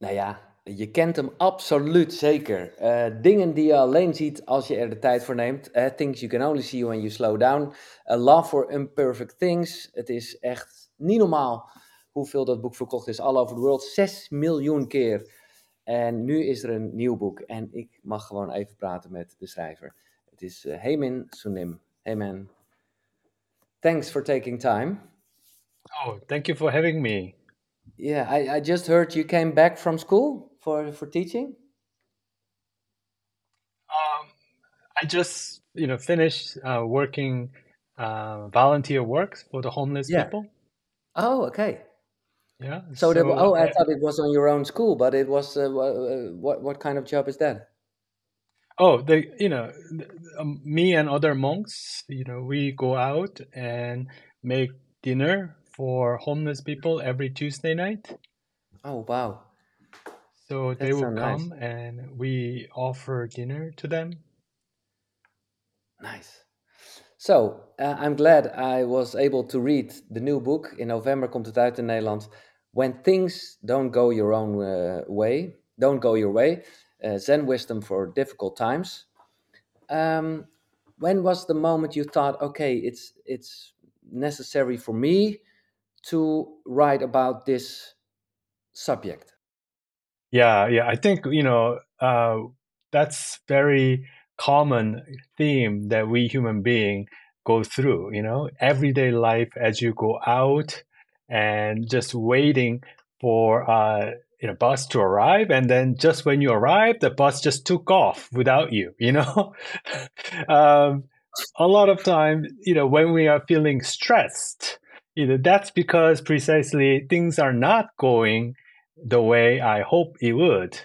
Nou ja, je kent hem absoluut zeker. Eh, dingen die je alleen ziet als je er de tijd voor neemt. Uh, things you can only see when you slow down. A love for imperfect things. Het is echt niet normaal hoeveel dat boek verkocht is all over the world. 6 miljoen keer. En nu is er een nieuw boek. En ik mag gewoon even praten met de schrijver. Het is uh, Hemin Sunim. Man. Thanks for taking time. Oh, thank you for having me. Yeah, I, I just heard you came back from school for, for teaching. Um, I just, you know, finished uh, working uh, volunteer work for the homeless Yeah. people. Oh, okay. Yeah. So, the, oh, I thought it was on your own school, but it was uh, uh, what what kind of job is that? Oh, they, you know, um, me and other monks, you know, we go out and make dinner for homeless people every Tuesday night. Oh, wow. So they That's so will nice. come and we offer dinner to them. Nice. So, uh, I'm glad I was able to read the new book. In november komt het uit in Nederland. When things don't go your own uh, way, don't go your way. Uh, Zen wisdom for difficult times. Um, when was the moment you thought, okay, it's it's necessary for me to write about this subject? Yeah, yeah. I think, you know, uh, that's very common theme that we human being go through, you know, everyday life as you go out and just waiting for uh you know bus to arrive and then just when you arrive the bus just took off without you you know um a lot of time you know when we are feeling stressed you know that's because precisely things are not going the way i hope it would.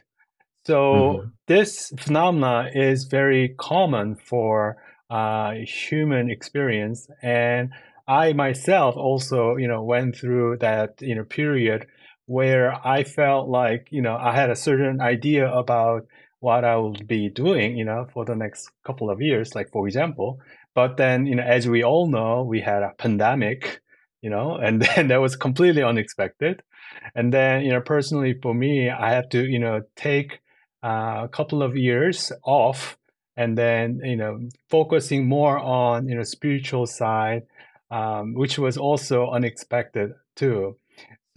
So Mhm. this phenomena is very common for uh, human experience. And i myself also you know went through that you know period where i felt like you know i had a certain idea about what i would be doing you know for the next couple of years like for example. But then you know as we all know we had a pandemic you know and then that was completely unexpected. And then you know personally for me i had to you know take uh, a couple of years off and then you know focusing more on you know spiritual side um, which was also unexpected too.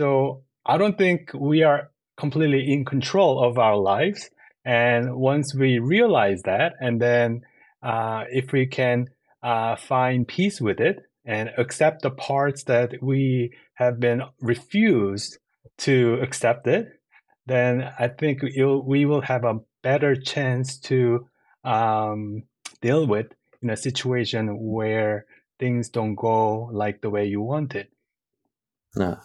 So i don't think we are completely in control of our lives. And once we realize that and then uh, if we can uh, find peace with it and accept the parts that we have been refused to accept it then I think we will have a better chance to um, deal with in a situation where things don't go like the way you want it. No.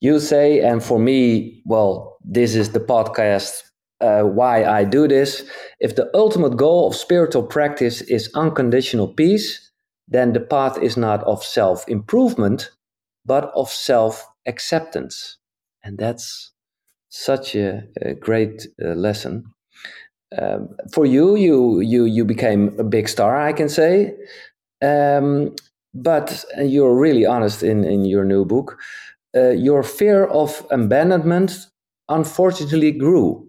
You say, and for me, well, this is the podcast uh, why I do this. If the ultimate goal of spiritual practice is unconditional peace, then the path is not of self improvement, but of self acceptance. And that's such a, a great uh, lesson. Um, for you, you you you became a big star, I can say. Um, but you're really honest in in your new book. Uh, your fear of abandonment unfortunately grew.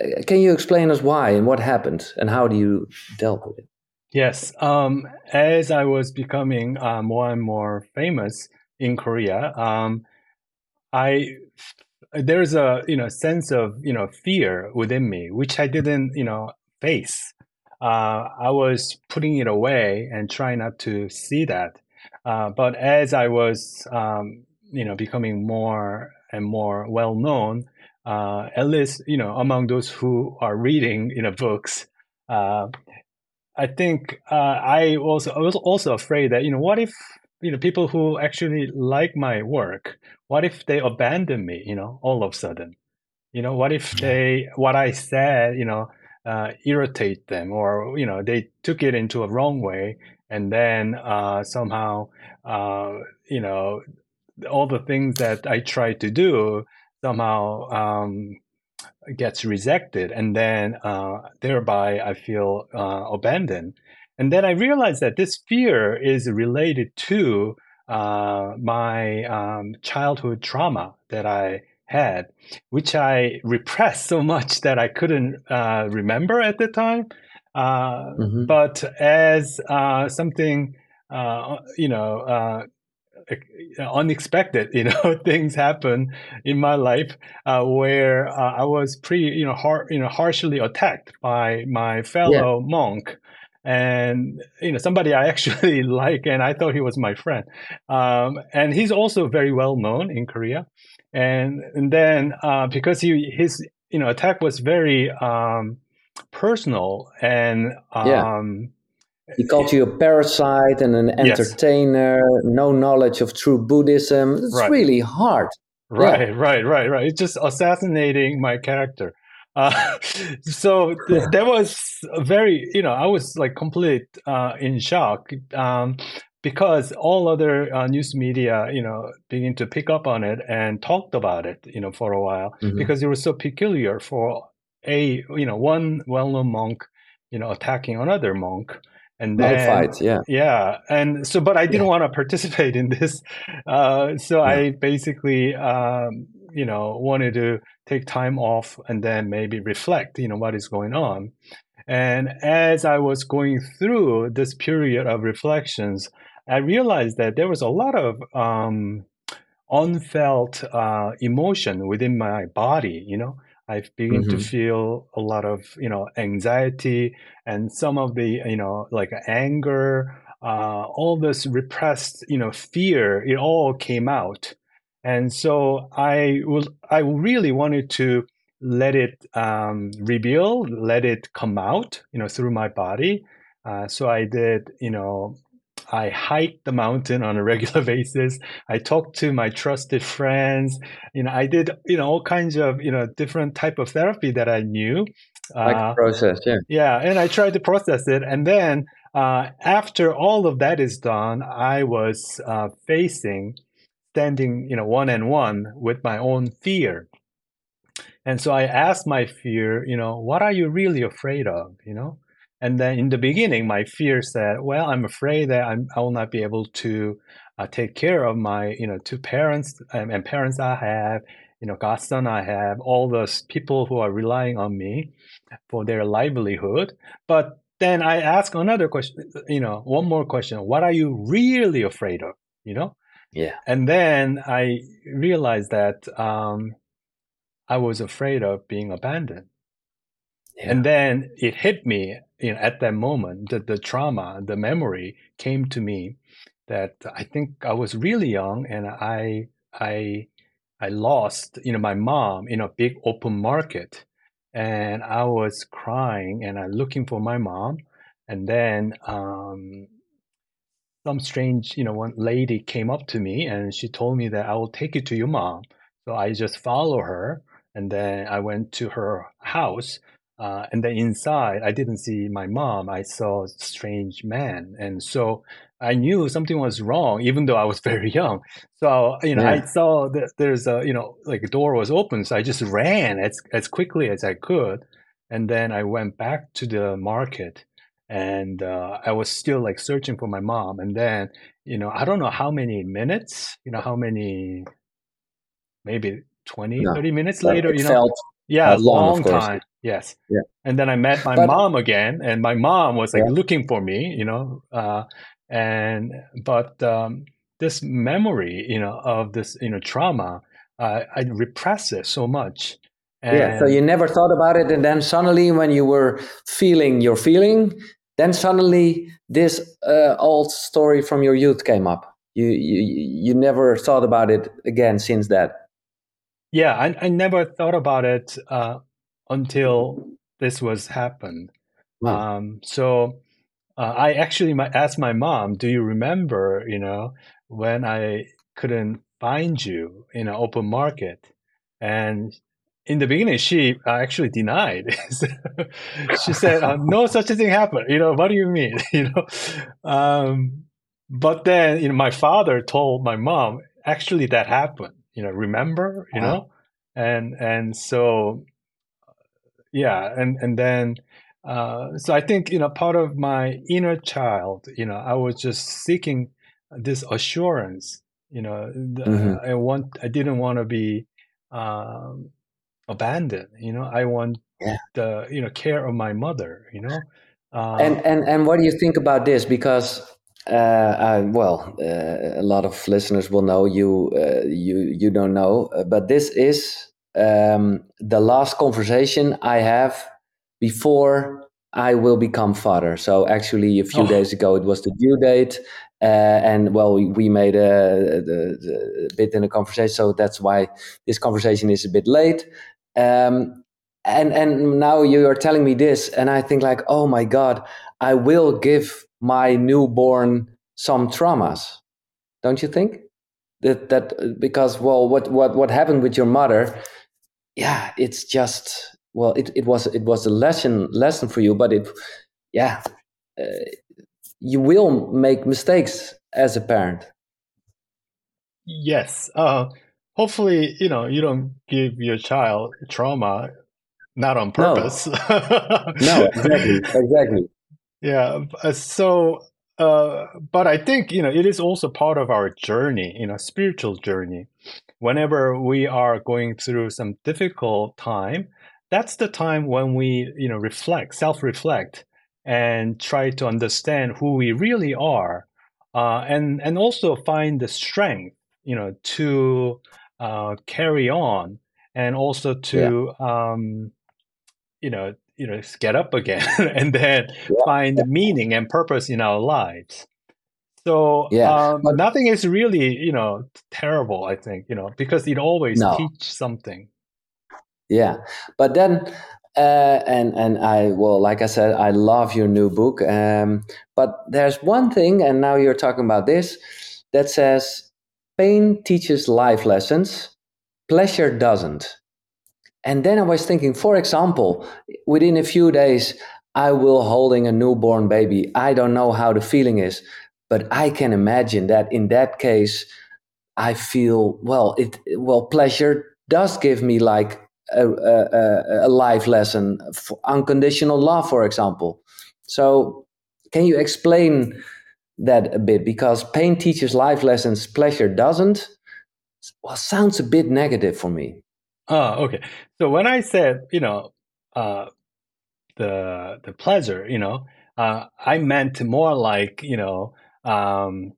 Uh, can you explain us why and what happened and how do you dealt with it? Yes, um, as I was becoming uh, more and more famous in Korea, um, I there's a you know sense of you know fear within me which I didn't you know face. Uh, I was putting it away and trying not to see that. Uh, but as I was um, you know becoming more and more well known, uh, at least you know among those who are reading you know books, uh, I think uh, I was I was also afraid that you know what if you know people who actually like my work, what if they abandon me? You know, all of a sudden, you know, what if they what I said you know uh, irritate them or you know they took it into a wrong way and then uh, somehow uh, you know all the things that I tried to do somehow um, gets rejected and then uh, thereby i feel uh, abandoned and then i realized that this fear is related to uh, my um, childhood trauma that i had, which I repressed so much that I couldn't uh, remember at the time. Uh, mm-hmm. But as uh, something, uh, you know, uh, unexpected, you know, things happen in my life uh, where I was pretty, you know, har- you know, harshly attacked by my fellow yeah. monk and you know somebody I actually like, and I thought he was my friend. Um, and he's also very well known in Korea. And and then uh, because he his you know attack was very um, personal and um, yeah. He called you a parasite and an entertainer, yes. no knowledge of true Buddhism. It's right. really hard. Right, yeah. right, right, right. It's just assassinating my character. Uh, so th- that was very, you know, I was like complete uh, in shock um, because all other uh, news media, you know, began to pick up on it and talked about it, you know, for a while mm-hmm. because it was so peculiar for a, you know, one well-known monk, you know, attacking another monk. And then, fight, yeah, yeah, and so, but I didn't yeah. want to participate in this, uh, so yeah. I basically, um, you know, wanted to take time off and then maybe reflect, you know, what is going on. And as I was going through this period of reflections, I realized that there was a lot of um, unfelt uh, emotion within my body. You know, I began mm-hmm. to feel a lot of you know anxiety and some of the you know like anger, uh, all this repressed you know fear. It all came out, and so I will, I really wanted to let it um, reveal, let it come out, you know, through my body. Uh, so I did, you know, I hiked the mountain on a regular basis. I talked to my trusted friends. You know, I did, you know, all kinds of, you know, different type of therapy that I knew. Like uh, process, yeah. Yeah, and I tried to process it, and then uh, after all of that is done, I was uh, facing standing, you know, one and one with my own fear. And so I asked my fear, you know, what are you really afraid of, you know? And then in the beginning, my fear said, well, I'm afraid that I'm, I will not be able to uh, take care of my, you know, two parents um, and parents I have, you know, godson I have, all those people who are relying on me for their livelihood. But then I ask another question, you know, one more question. What are you really afraid of? You know? Yeah. And then I realized that um, I was afraid of being abandoned. Yeah. And then it hit me you know, at that moment, the, the trauma, the memory came to me that I think I was really young and I, I, I lost, you know, my mom in a big open market and I was crying and I looking for my mom. And then um, some strange, you know, one lady came up to me and she told me that I will take you to your mom. So I just follow her and then I went to her house. Uh, and then inside, I didn't see my mom. I saw a strange man. And so I knew something was wrong, even though I was very young. So, you know, yeah. I saw that there's a, you know, like a door was open. So I just ran as, as quickly as I could. And then I went back to the market and uh, I was still like searching for my mom. And then, you know, I don't know how many minutes, you know, how many, maybe 20, no. 30 minutes later, you know, yeah, a long, long time. Yes. Yeah. And then I met my but, mom again, and my mom was like yeah. looking for me, you know, uh, and but um, this memory, you know, of this, you know, trauma, uh, I repress it so much. And yeah. So you never thought about it, and then suddenly, when you were feeling your feeling, then suddenly this uh, old story from your youth came up. You, you you never thought about it again since that. Yeah, I, I never thought about it uh, until this was happened. Wow. Um, so uh, I actually asked my mom, "Do you remember? You know, when I couldn't find you in an open market?" And in the beginning, she uh, actually denied. she said, uh, "No such a thing happened." You know, what do you mean? you know, um, but then you know, my father told my mom, "Actually, that happened." You know, remember? You uh-huh. know, and and so, yeah, and and then. Uh, so I think you know part of my inner child, you know, I was just seeking this assurance. You know, mm-hmm. I want, I didn't want to be um, abandoned. You know, I want yeah. the you know care of my mother. You know, uh, and and and what do you think about this? Because uh, I, well, uh, a lot of listeners will know you. Uh, you you don't know, uh, but this is um, the last conversation I have before I will become father. So actually, a few oh. days ago, it was the due date, uh, and well, we, we made a, a, a, bit in a conversation, so that's why this conversation is a bit late. Um, and and now you are telling me this, and I think like, oh my god, I will give my newborn some traumas, don't you think? That that because well, what what what happened with your mother? Yeah, it's just well, it, it was it was a lesson lesson for you, but it yeah, uh, you will make mistakes as a parent. Yes. Uh, hopefully, you know, you don't give your child trauma not on purpose. No, no exactly, exactly. Yeah. Uh, so, uh, but I think you know it is also part of our journey, you know, spiritual journey. Whenever we are going through some difficult time, that's the time when we you know reflect, self-reflect, and try to understand who we really are, uh, and and also find the strength, you know, to uh, carry on, and also to yeah. um, you know you know get up again and then yeah. find meaning and purpose in our lives so yeah, um, but, nothing is really you know terrible i think you know because it always no. teach something yeah but then uh, and and I well, like I said, I love your new book. Um, but there's one thing, and now you're talking about this, that says pain teaches life lessons, pleasure doesn't. And then I was thinking, for example, within a few days, I will holding a newborn baby. I don't know how the feeling is, but I can imagine that in that case, I feel well. It well, pleasure does give me like a, a, a life lesson unconditional love, for example. So, can you explain that a bit? Because pain teaches life lessons, pleasure doesn't. Well, sounds a bit negative for me. Oh, okay. So when I said, you know, uh, the the pleasure, you know, uh, I meant more like, you know, um,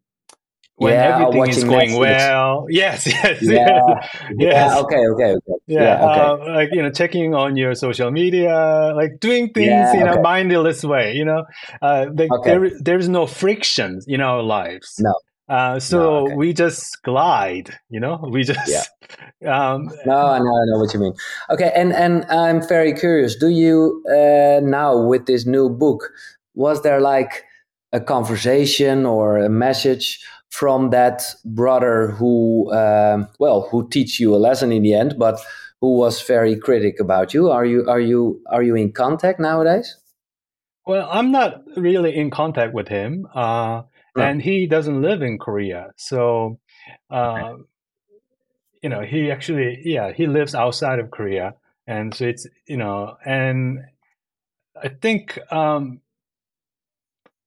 when yeah, everything is going Netflix. well. Yes, yes, yeah, yes. Yeah, okay, okay, okay. Yeah, yeah okay. Uh, like you know, checking on your social media, like doing things yeah, in okay. a mindless way. You know, uh, okay. there there's no friction in our lives. No, uh, so no, okay. we just glide, you know. We just yeah. Um, no, I know, I know what you mean. Okay, and and I'm very curious. Do you uh, now with this new book? Was there like a conversation or a message from that brother who, um, well, who teach you a lesson in the end, but who was very critic about you? Are you are you are you in contact nowadays? Well, I'm not really in contact with him. Uh, and he doesn't live in Korea. So, uh, you know, he actually, yeah, he lives outside of Korea, and so it's you know, and I think um,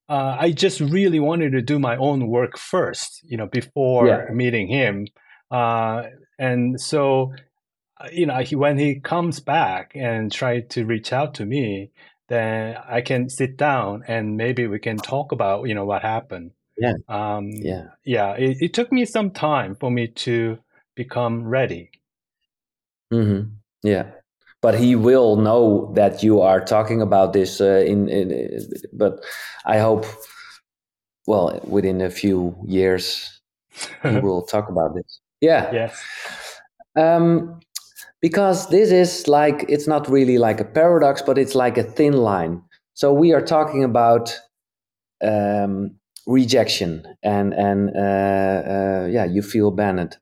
uh, I just really wanted to do my own work first, you know, before yeah. meeting him, uh, and so uh, you know, he, when he comes back and try to reach out to me, then I can sit down and maybe we can talk about you know what happened. Yeah. Um, yeah. Yeah. It, it, took me some time for me to become ready. Mm-hmm. Yeah. But he will know that you are talking about this uh, in, in, but I hope, well, within a few years, we will talk about this. Yeah. Yes. Um, because this is like, it's not really like a paradox, but it's like a thin line. So we are talking about um, rejection and and uh, uh, yeah you feel abandoned.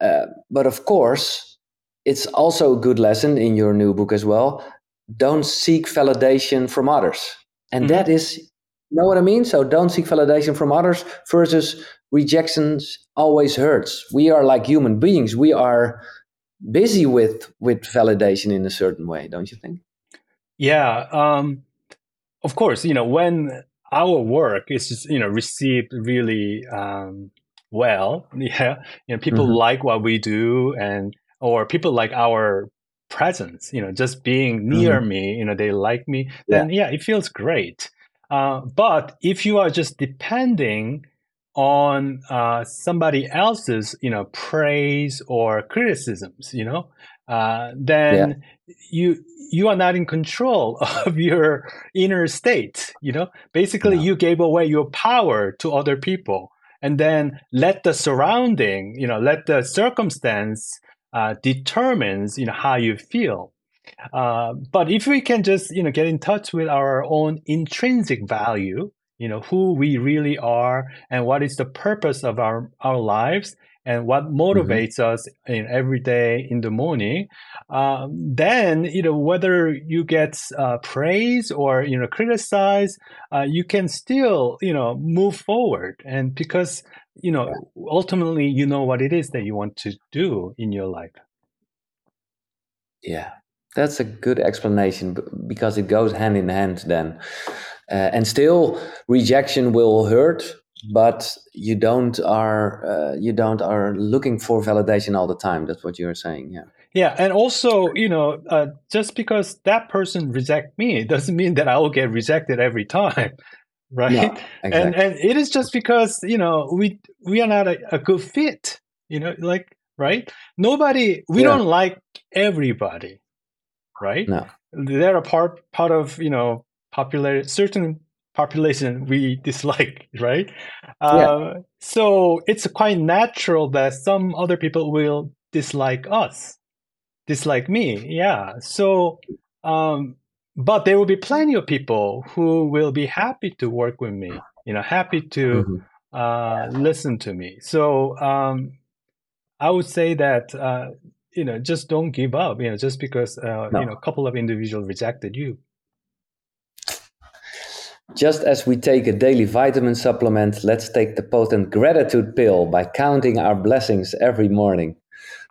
Uh, but of course it's also a good lesson in your new book as well. Don't seek validation from others. And mm-hmm. that is you know what i mean? So don't seek validation from others versus rejections always hurts. We are like human beings. We are busy with with validation in a certain way don't you think? Yeah um of course you know when our work is you know received really um, well. Yeah, you know people mm-hmm. like what we do, and or people like our presence, you know, just being near mm-hmm. me, you know, they like me, then yeah, yeah it feels great. Uh, but if you are just depending on uh, somebody else's, you know, praise or criticisms, you know, uh, then yeah. you you are not in control of your inner state. You know, basically, no. you gave away your power to other people, and then let the surrounding, you know, let the circumstance uh, determines, you know, how you feel. Uh, but if we can just, you know, get in touch with our own intrinsic value, you know, who we really are and what is the purpose of our, our lives, and what mm-hmm. motivates mm-hmm. us in every day in the morning, um, then you know whether you get uh, praise or you know criticize, uh, you can still you know move forward. And because you know ultimately you know what it is that you want to do in your life. Yeah, that's a good explanation because it goes hand in hand then. Uh, and still, rejection will hurt but you don't are uh, you don't are looking for validation all the time. That's what you're saying yeah. Yeah and also you know uh, just because that person reject me doesn't mean that i will get rejected every time right? No, exactly. and and it is just because you know we we are not a, a good fit you know like right? Nobody we yeah. don't like everybody right? No. They're a part part of you know popular certain population we dislike, right? Yeah. Uh, so it's quite natural that some other people will dislike us, dislike me. Yeah. So, um, but there will be plenty of people who will be happy to work with me, you know, happy to mm-hmm. uh, listen to me. So um, I would say that, uh, you know, just don't give up, you know, just because, uh, no. you know, a couple of individuals rejected you. Just as we take a daily vitamin supplement, let's take the potent gratitude pill by counting our blessings every morning.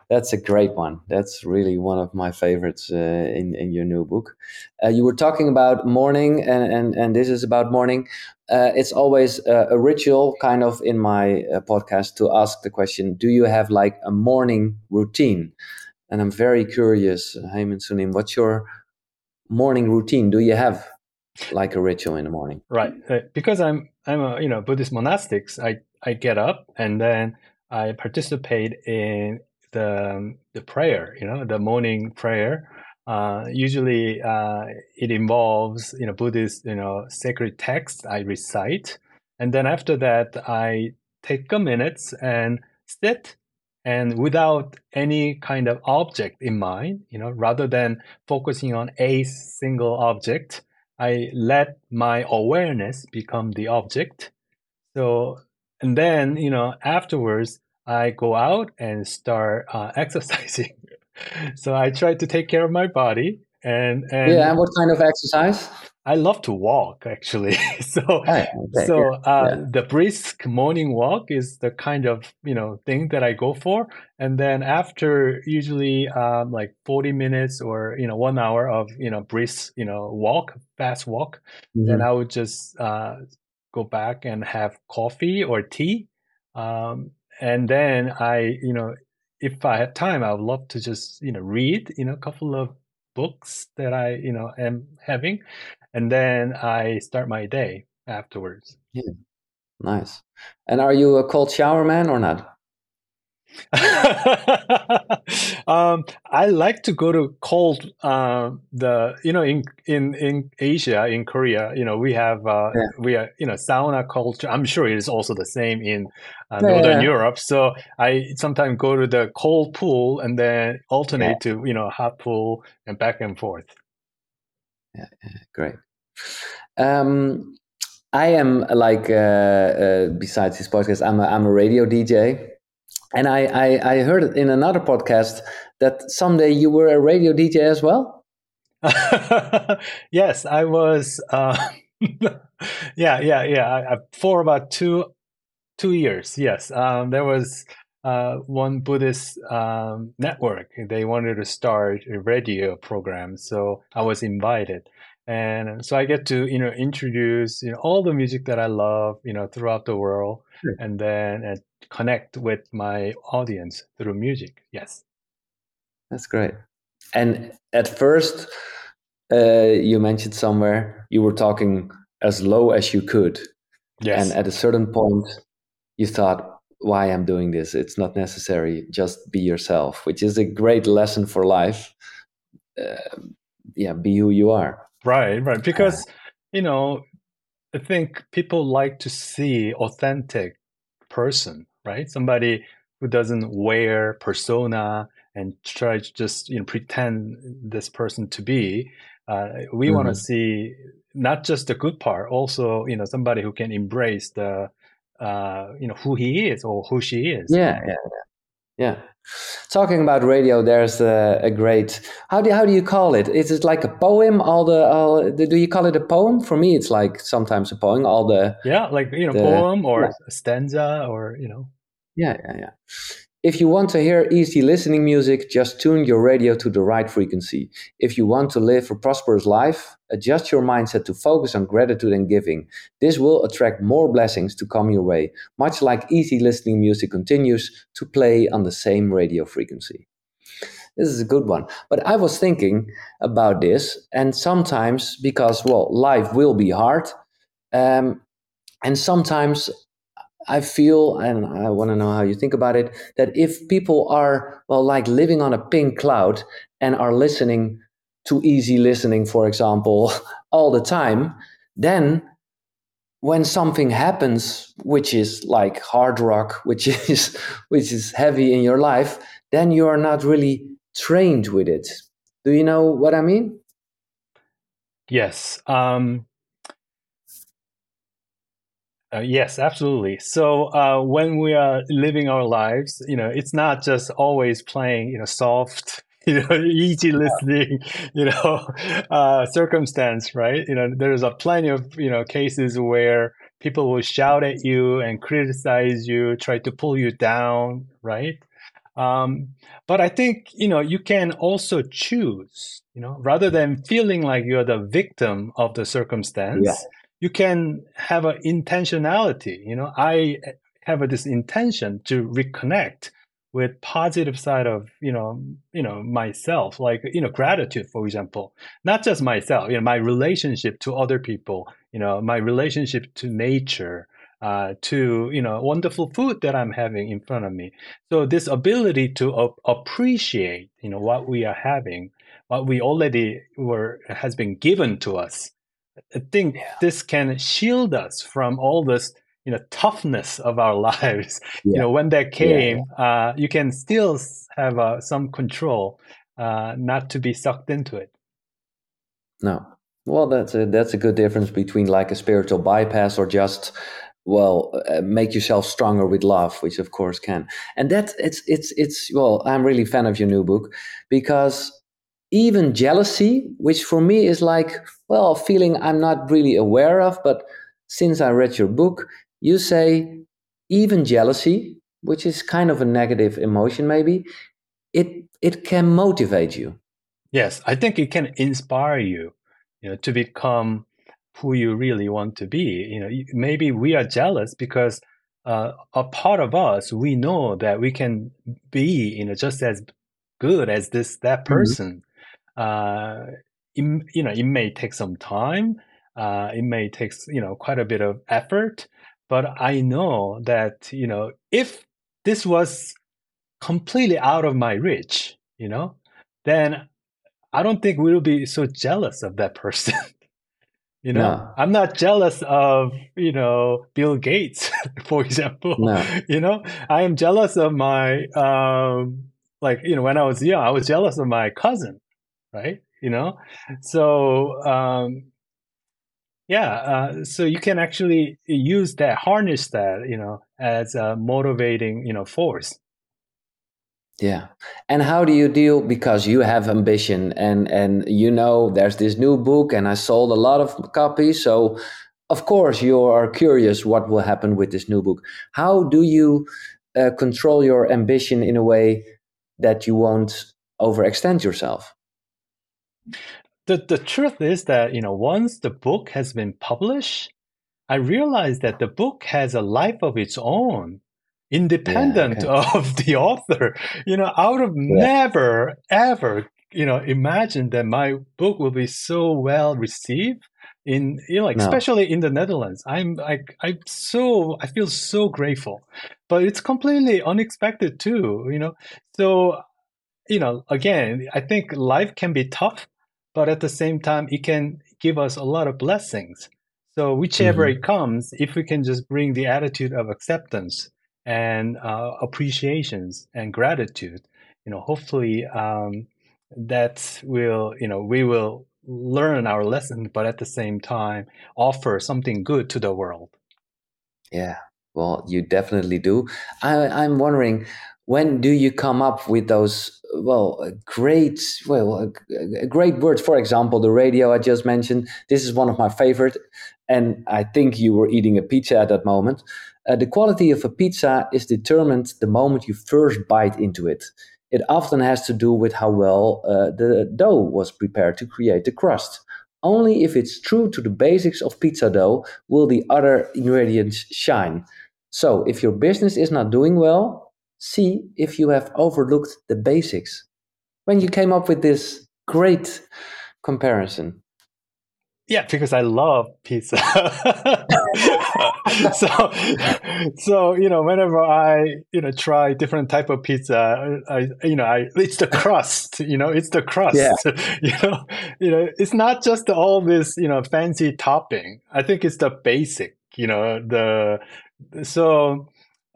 That's a great one. That's really one of my favorites uh, in, in your new book. Uh, you were talking about morning, and, and, and this is about morning. Uh, it's always a, a, ritual, kind of, in my uh, podcast to ask the question Do you have like a morning routine? And I'm very curious, Haemin Sunim, what's your morning routine? Do you have like a ritual in the morning. Right, uh, because I'm I'm a you know Buddhist monastics. I I get up and then I participate in the the prayer. You know, the morning prayer. Uh, usually, uh, it involves you know Buddhist you know sacred text I recite, and then after that I take a minute and sit and without any kind of object in mind, you know, rather than focusing on a single object, I let my awareness become the object. So, and then, you know, afterwards, I go out and start uh, exercising. so I try to take care of my body and, and yeah. And what kind of exercise? I love to walk actually. so okay. so uh, yeah. the brisk morning walk is the kind of you know thing that I go for, and then after usually um, like forty minutes or you know one hour of you know brisk you know walk, fast walk, mm-hmm. then I would just uh, go back and have coffee or tea, um, and then I you know if I have time, I would love to just you know read you know a couple of books that I you know am having, and then I start my day afterwards. Yeah, nice. And are you a cold shower man or not? um, I like to go to cold. Uh, the you know in in in Asia in Korea, you know we have uh, yeah. we are you know sauna culture. I'm sure it is also the same in uh, yeah, Northern yeah. Europe. So I sometimes go to the cold pool and then alternate to you know hot pool and back and forth. Yeah, great. Um, I am like uh, uh, besides this podcast, I'm a, I'm a radio DJ, and I, I I heard in another podcast that someday you were a radio DJ as well. yes, I was. Uh, yeah, yeah, yeah. For about two two years, yes. Um, there was uh, one Buddhist um, network. They wanted to start a radio program, so I was invited and so I get to you know introduce you know all the music that I love you know throughout the world, sure. and then connect with my audience through music. Yes. That's great. And at first, uh, you mentioned somewhere you were talking as low as you could. Yes. And at a certain point, you thought, why I'm doing this? It's not necessary. Just be yourself, which is a great lesson for life. Uh, yeah, be who you are. Right, right. Because, you know, I think people like to see authentic person, right? Somebody who doesn't wear persona and try to just you know pretend this person to be. Uh, we mm-hmm. want to see not just the good part, also you know somebody who can embrace the uh, you know who he is or who she is. Yeah, yeah, yeah. Talking about radio, there's a, a, great. How do how do you call it? Is it like a poem? All the all, do you call it a poem? For me, it's like sometimes a poem. All the yeah, like you know, the, poem or yeah. stanza or you know. Yeah, yeah, yeah. If you want to hear easy listening music, just tune your radio to the right frequency. If you want to live a prosperous life, adjust your mindset to focus on gratitude and giving. This will attract more blessings to come your way, much like easy listening music continues to play on the same radio frequency. This is a good one. But I was thinking about this, and sometimes, because, well, life will be hard, um, and sometimes I feel, and I want to know how you think about it, that if people are, well, like living on a pink cloud and are listening to easy listening, for example, all the time, then when something happens, which is like hard rock, which is which is heavy in your life, then you are not really trained with it. Do you know what I mean? Yes. Um, uh, yes, absolutely. So uh, when we are living our lives, you know, it's not just always playing, you know, soft, you know, easy listening, you know, uh, circumstance, right? You know, there's a plenty of you know cases where people will shout at you and criticize you, try to pull you down, right? Um, but I think you know you can also choose, you know, rather than feeling like you're the victim of the circumstance. Yeah you can have an intentionality. You know, I have this intention to reconnect with positive side of you know you know myself like you know gratitude for example not just myself you know my relationship to other people you know my relationship to nature uh, to you know wonderful food that i'm having in front of me so this ability to uh, appreciate you know what we are having what we already were has been given to us I think yeah. this can shield us from all this, you know, toughness of our lives. Yeah. You know, when that came, yeah. uh, you can still have uh, some control, uh, not to be sucked into it. No, well, that's a that's a good difference between like a spiritual bypass or just well uh, make yourself stronger with love which of course can and that it's it's it's well i'm really fan of your new book because even jealousy, which for me is like, well, a feeling I'm not really aware of. But since I read your book, you say even jealousy, which is kind of a negative emotion, maybe, it it can motivate you. Yes, I think it can inspire you, you know, to become who you really want to be. You know, maybe we are jealous because uh, a part of us we know that we can be, you know, just as good as this that mm-hmm. person. Mm-hmm uh, it, you know, it may take some time. Uh, it may take you know quite a bit of effort, but I know that you know if this was completely out of my reach, you know, then I don't think we'll be so jealous of that person. you know, no. I'm not jealous of you know Bill Gates, for example. No. You know, I am jealous of my um, like you know when I was young, I was jealous of my cousin right? You know, so um, yeah, uh, so you can actually use that, harness that, you know, as a motivating, you know, force. Yeah. And how do you deal because you have ambition and and you know there's this new book and I sold a lot of copies so of course you are curious what will happen with this new book. How do you uh, control your ambition in a way that you won't overextend yourself? The the truth is that, you know, once the book has been published, I realized that the book has a life of its own. independent yeah, okay. of the author. You know, I would have yeah. never, ever, you know, imagined that my book will be so well received in you know like no. especially in the netherlands i'm like i'm so i feel so grateful but it's completely unexpected too you know so you know again i think life can be tough but at the same time it can give us a lot of blessings so whichever mm-hmm. it comes if we can just bring the attitude of acceptance and uh, appreciations and gratitude you know hopefully um, that will you know we will learn our lesson, but at the same time offer something good to the world. Yeah, well, you definitely do. I, I'm wondering, when do you come up with those well great well a, great words for example the radio i just mentioned this is one of my favorite and i think you were eating a pizza at that moment uh, the quality of a pizza is determined the moment you first bite into it it often has to do with how well uh, the dough was prepared to create the crust. Only if it's true to the basics of pizza dough will the other ingredients shine. So, if your business is not doing well, see if you have overlooked the basics. When you came up with this great comparison, yeah, because I love pizza. so, so you know, whenever I you know try different type of pizza, I you know, I it's the crust. You know, it's the crust. Yeah. You know, you know, it's not just all this you know fancy topping. I think it's the basic. You know, the so,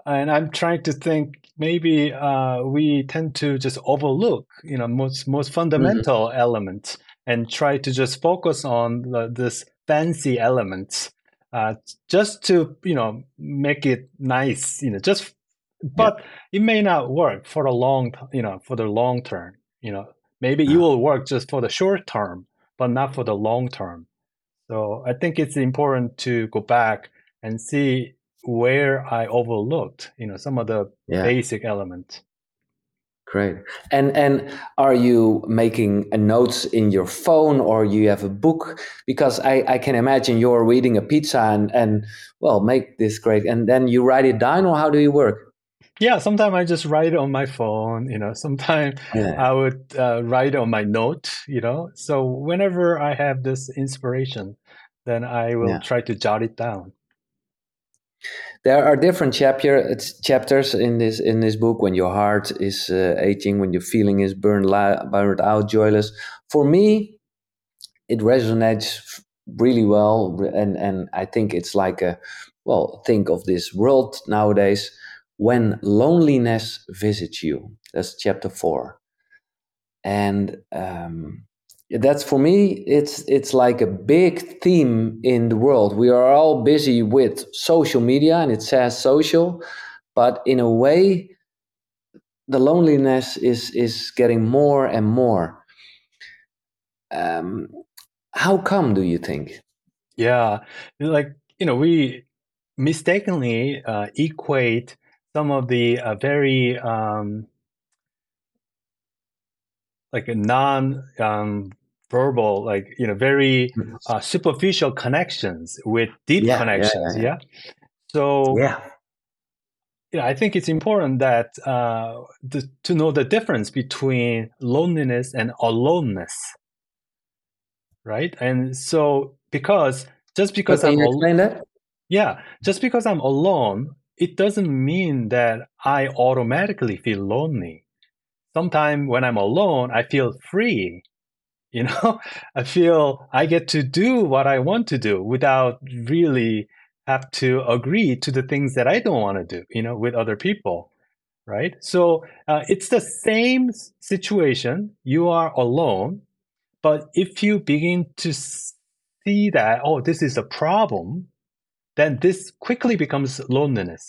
and I'm trying to think. Maybe uh, we tend to just overlook you know most most fundamental mm-hmm. elements and try to just focus on the, this fancy elements uh, just to you know make it nice you know just but yeah. it may not work for the long you know for the long term you know maybe it will work just for the short term but not for the long term so i think it's important to go back and see where i overlooked you know some of the yeah. basic elements Great. And and are you making a notes in your phone or you have a book? Because I, I can imagine you're reading a pizza and, and well make this great and then you write it down or how do you work? Yeah, sometimes I just write on my phone, you know, sometimes yeah. I would uh, write on my note, you know. So whenever I have this inspiration, then I will yeah. try to jot it down there are different chapter chapters in this in this book. When your heart is uh, aching when your feeling is burned, burned out joyless. For me it resonates really well and and i think it's like a well think of this world nowadays. When loneliness visits you. That's chapter four. And um, that's for me it's it's like a big theme in the world. We are all busy with social media and it says social but in a way the loneliness is is getting more and more. Um, how come do you think? Yeah like you know we mistakenly uh, equate some of the uh, very um, like a non um, verbal, like you know, very mm-hmm. uh, superficial connections with deep yeah, connections. Yeah, yeah. yeah, So yeah. Yeah, I think it's important that uh, the, to know the difference between loneliness and aloneness, right? And so, because just because I'm alone, yeah, just because I'm alone, it doesn't mean that I automatically feel lonely. Sometimes when I'm alone, I feel free you know? I feel i get to do what i want to do without really have to agree to the things that i don't want to do you know with other people right? So uh, it's the same situation. You are alone but if you begin to see that oh this is a problem then this quickly becomes loneliness.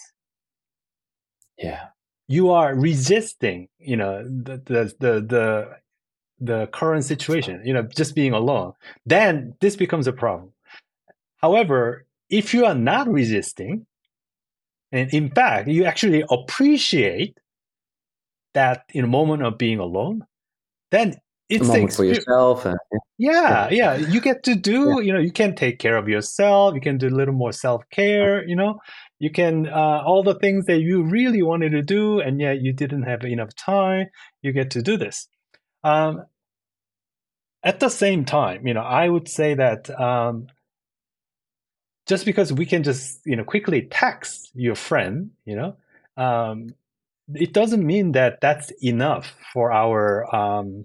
Yeah you are resisting you know the the the, the the current situation, you know, just being alone, then this becomes a problem. However, if you are not resisting, and in fact, you actually appreciate that in a moment of being alone, then it's a moment for yourself. And, yeah, yeah, you get to do, yeah. you know, you can take care of yourself. You can do a little more self care. You know, you can uh, all the things that you really wanted to do and yet you didn't have enough time you get to do this. Um, at the same time you know i would say that um, just because we can just you know quickly text your friend you know um, it doesn't mean that that's enough for our um,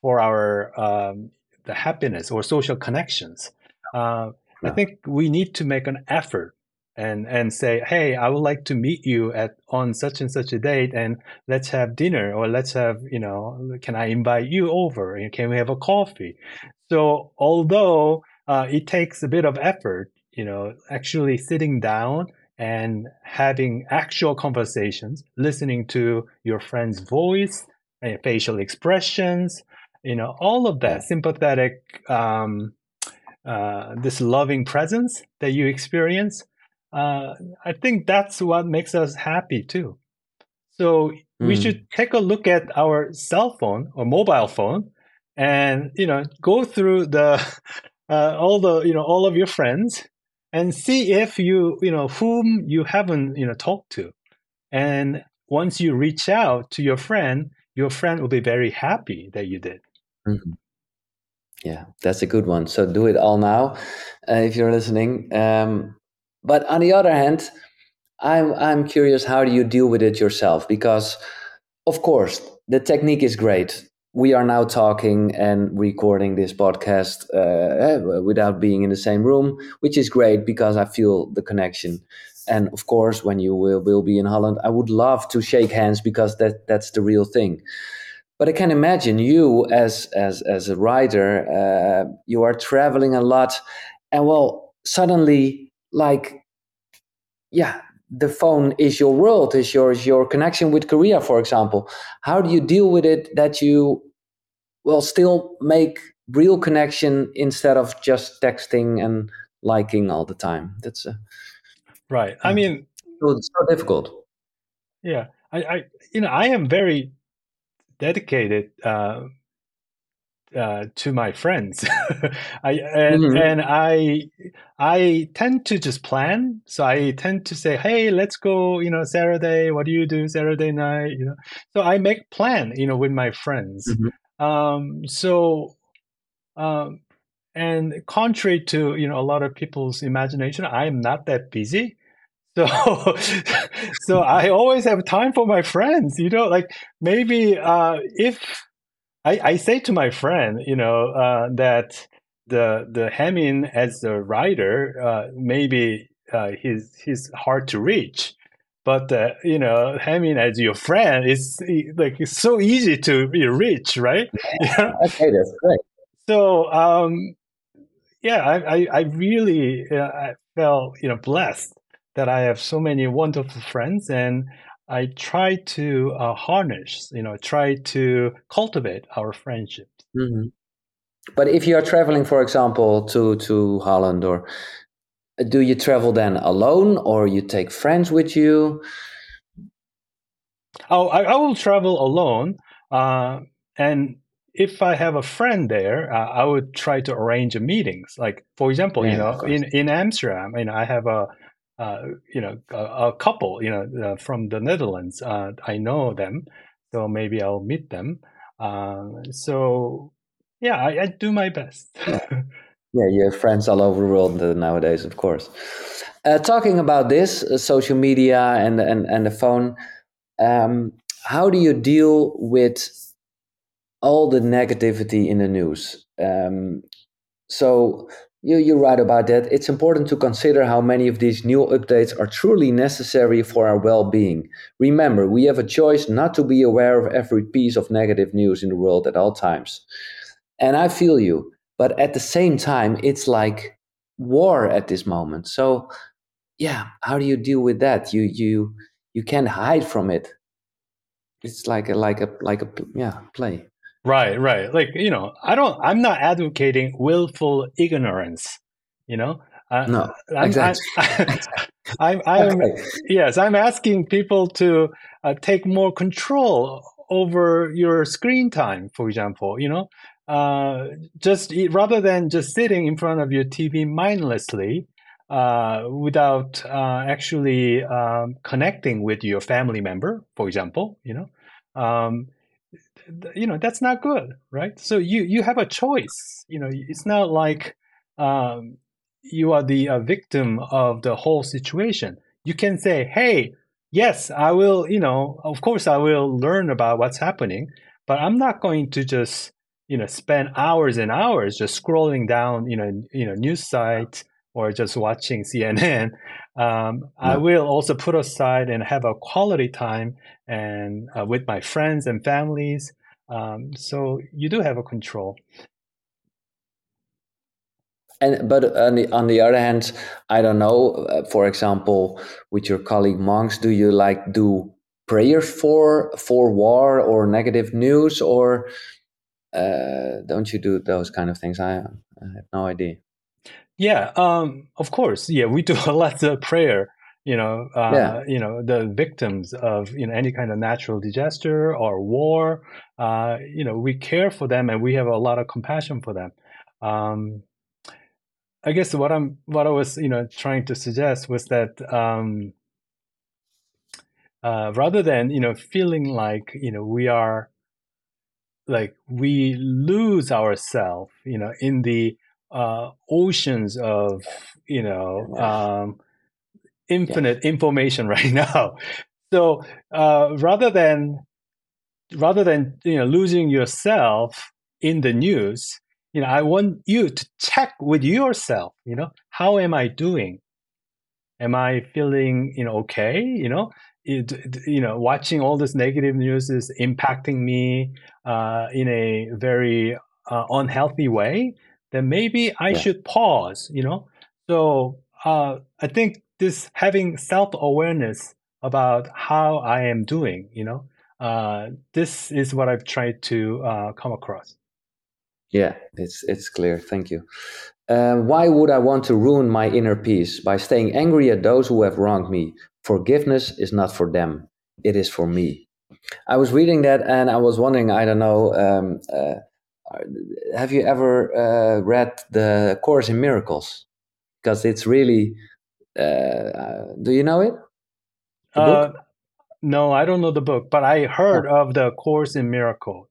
for our um, the happiness or social connections. Uh, i think we need to make an effort and and say, "Hey, I would like to meet you at on such and such a date, and let's have dinner, or let's have you know, can I invite you over? Can we have a coffee?" So although uh, it takes a bit of effort, you know, actually sitting down and having actual conversations, listening to your friend's voice and facial expressions, you know, all of that sympathetic, um, uh, this loving presence that you experience uh, I think that's what makes us happy too. So we hmm. should take a look at our cell phone or mobile phone, and you know go through the uh, all the you know all of your friends and see if you you know whom you haven't you know talked to, and once you reach out to your friend, your friend will be very happy that you did. Mm-hmm. Yeah, that's a good one. So do it all now uh, if you're listening. Um, but on the other hand, I'm I'm curious how do you deal with it yourself? Because of course the technique is great. We are now talking and recording this podcast uh, without being in the same room, which is great because I feel the connection. And of course, when you will, will be in Holland, I would love to shake hands because that that's the real thing. But I can imagine you as as as a writer, uh, you are traveling a lot, and well, suddenly like yeah the phone is your world is your is your connection with korea for example. How do you deal with it that you will still make real connection instead of just texting and liking all the time? That's a, right. I mean it's so difficult. Yeah. I i you know i am very dedicated uh uh, to my friends. I and, mm-hmm. and I I tend to just plan. So I tend to say, "Hey, let's go." You know, Saturday. What do you do Saturday night? You know, so I make plan. You know, with my friends. Mm-hmm. Um, so, um, and contrary to you know a lot of people's imagination, I am not that busy. So, so I always have time for my friends. You know, like maybe uh, if I, I say to my friend, you know, uh, that the the Haemin as a writer, uh, maybe uh, he's he's hard to reach, but uh, you know, Haemin as your friend is like it's so easy to reach, right? Yeah. okay, that's great. So, um, yeah, I I, I really uh, I felt you know blessed that I have so many wonderful friends and I try to uh, harness, you know, try to cultivate our friendship. Mm-hmm. But if you are traveling, for example, to to Holland, or do you travel then alone, or you take friends with you? Oh, I, I will travel alone, uh, and if I have a friend there, uh, I would try to arrange a meetings. Like, for example, yeah, you know, in in Amsterdam, you know, I have a uh, you know, a, a, couple, you know, uh, from the Netherlands. Uh, I know them, so maybe I'll meet them. Um, so, yeah, I, I, do my best. yeah. yeah, you have friends all over the world nowadays, of course. Uh, talking about this, uh, social media and, and, and the phone, um, how do you deal with all the negativity in the news? Um, so you, you write about that. It's important to consider how many of these new updates are truly necessary for our well being. Remember, we have a choice not to be aware of every piece of negative news in the world at all times. And I feel you, but at the same time, it's like war at this moment. So, yeah, how do you deal with that? You you you can't hide from it. It's like a like a like a yeah play. Right, right. Like, you know, I don't, I'm not advocating willful ignorance, you know? Uh, no, I'm, exactly. I'm, I'm, I'm okay. yes, I'm asking people to uh, take more control over your screen time, for example, you know? Uh, just rather than just sitting in front of your TV mindlessly, uh, without uh, actually um, connecting with your family member, for example, you know, um, you know that's not good, right? So you you have a choice. You know, it's not like um, you are the uh, victim of the whole situation. You can say, "Hey, yes, I will." You know, of course, I will learn about what's happening, but I'm not going to just you know spend hours and hours just scrolling down you know you know news site or just watching CNN. Um, I will also put aside and have a quality time and uh, with my friends and families. Um, so you do have a control. And but on the on the other hand, I don't know. Uh, for example, with your colleague monks, do you like do prayers for for war or negative news, or uh, don't you do those kind of things? I, I have no idea. Yeah, um, of course. Yeah, we do a lot of prayer. You know, uh, yeah. you know, the victims of you know any kind of natural disaster or war. Uh, you know, we care for them and we have a lot of compassion for them. Um, I guess what I'm what I was you know trying to suggest was that um, uh, rather than you know feeling like you know we are like we lose ourselves you know in the uh, oceans of you know um, infinite information right now. So uh, rather than rather than you know losing yourself in the news, you know, I want you to check with yourself. You know, how am I doing? Am I feeling you know okay? You know, it, you know, watching all this negative news is impacting me uh, in a very uh, unhealthy way then maybe I yeah. should pause, you know? So uh, I think this having self awareness about how I am doing, you know, uh, this is what I've tried to uh, come across. Yeah, it's it's clear. Thank you. Uh, why would I want to ruin my inner peace by staying angry at those who have wronged me? Forgiveness is not for them; it is for me. I was reading that and I was wondering. I don't know. Um, uh, have you ever uh, read the Course in Miracles? Because it's really. Uh, uh do you know it? Uh, no, I don't know the book, but I heard oh. of the Course in Miracles.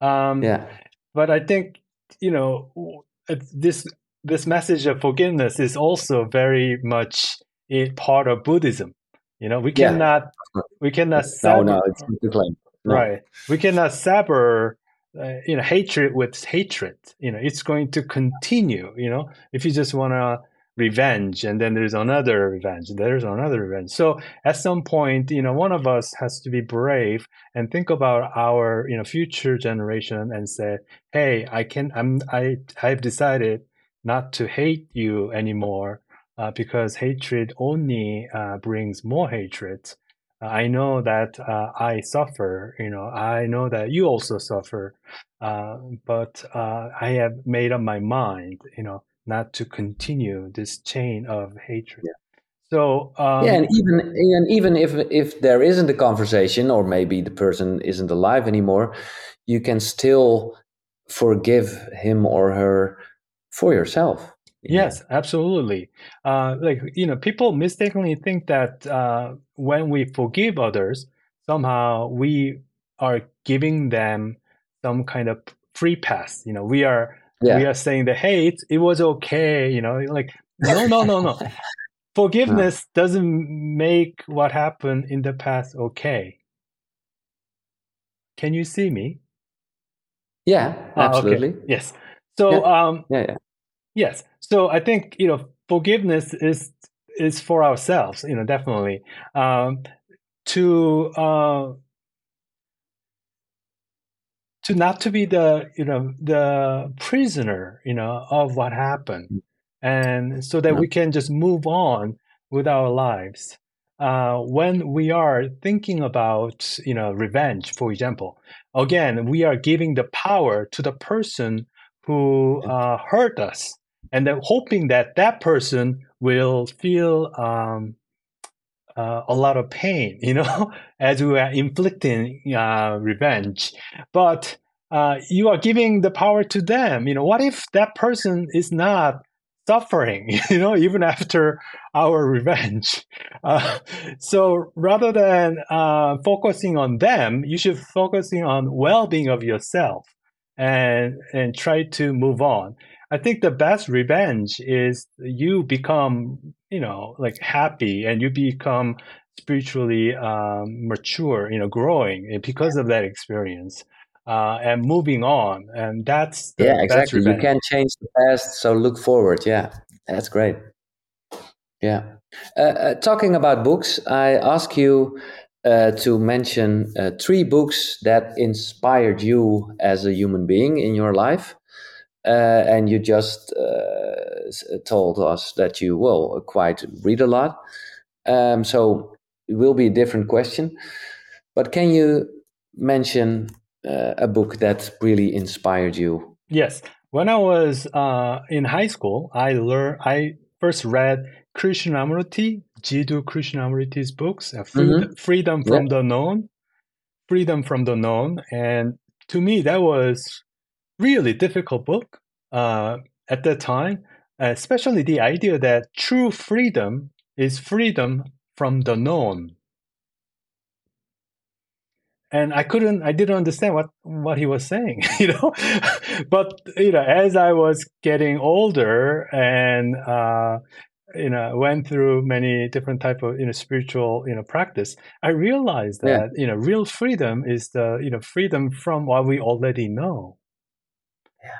Um, yeah, but I think you know this this message of forgiveness is also very much a part of Buddhism. You know, we cannot yeah. we cannot no, no, it's not claim. No. Right, we cannot sever uh, you know hatred with hatred you know it's going to continue you know if you just want to revenge and then there's another revenge there's another revenge. So at some point you know one of us has to be brave and think about our you know future generation and say hey i can i'm i i've decided not to hate you anymore uh, because hatred only uh, brings more hatred. I know that uh, I suffer, you know, I know that you also suffer, uh, but uh, I have made up my mind, you know, not to continue this chain of hatred. Yeah. So um, yeah, and even and even if if there isn't a conversation, or maybe the person isn't alive anymore, you can still forgive him or her for yourself. Yes, absolutely. Uh, like you know, people mistakenly think that uh, when we forgive others, somehow we are giving them some kind of free pass. You know, we are yeah. we are saying that hey, it, it was okay. You know, like no, no, no, no. Forgiveness no. doesn't make what happened in the past okay. Can you see me? Yeah, absolutely. okay. Yes. So, yeah. um, yeah, yeah. Yes. So I think you know forgiveness is is for ourselves. You know, definitely um, to uh, to not to be the you know the prisoner you know of what happened, mm. and so that we can just move on with our lives. Uh, when we are thinking about you know revenge, for example, again we are giving the power to the person who uh, hurt us and then hoping that that person will feel um, uh, a lot of pain, you know, as we are inflicting uh, revenge. But uh, you are giving the power to them. You know, what if that person is not suffering, you know, even after our revenge. Uh, so rather than uh, focusing on them, you should focusing on well-being of yourself and and try to move on. I think the best revenge is you become, you know, like happy and you become spiritually um, mature, you know, growing because of that experience uh, and moving on. And that's yeah, exactly. You can't change the past, so look forward. Yeah, that's great. Yeah. Uh, uh, talking about books, I ask you uh, to mention uh, three books that inspired you as a human being in your life. Uh, and you just uh, told us that you will quite read a lot. Um, so it will be a different question. But can you mention uh, a book that really inspired you? Yes. When I was uh, in high school, I learned. I first read Krishnamurti, Jiddu Krishnamurti's books, uh, Freedom, mm-hmm. Freedom from yeah. the Known, Freedom from the Known, and to me that was really difficult book uh, at that time, especially the idea that true freedom is freedom from the known and I couldn't, I didn't understand what what he was saying, you know. but you know, as I was getting older and uh, you know went through many different type of you know spiritual you know practice, I realized that yeah. you know real freedom is the you know freedom from what we already know.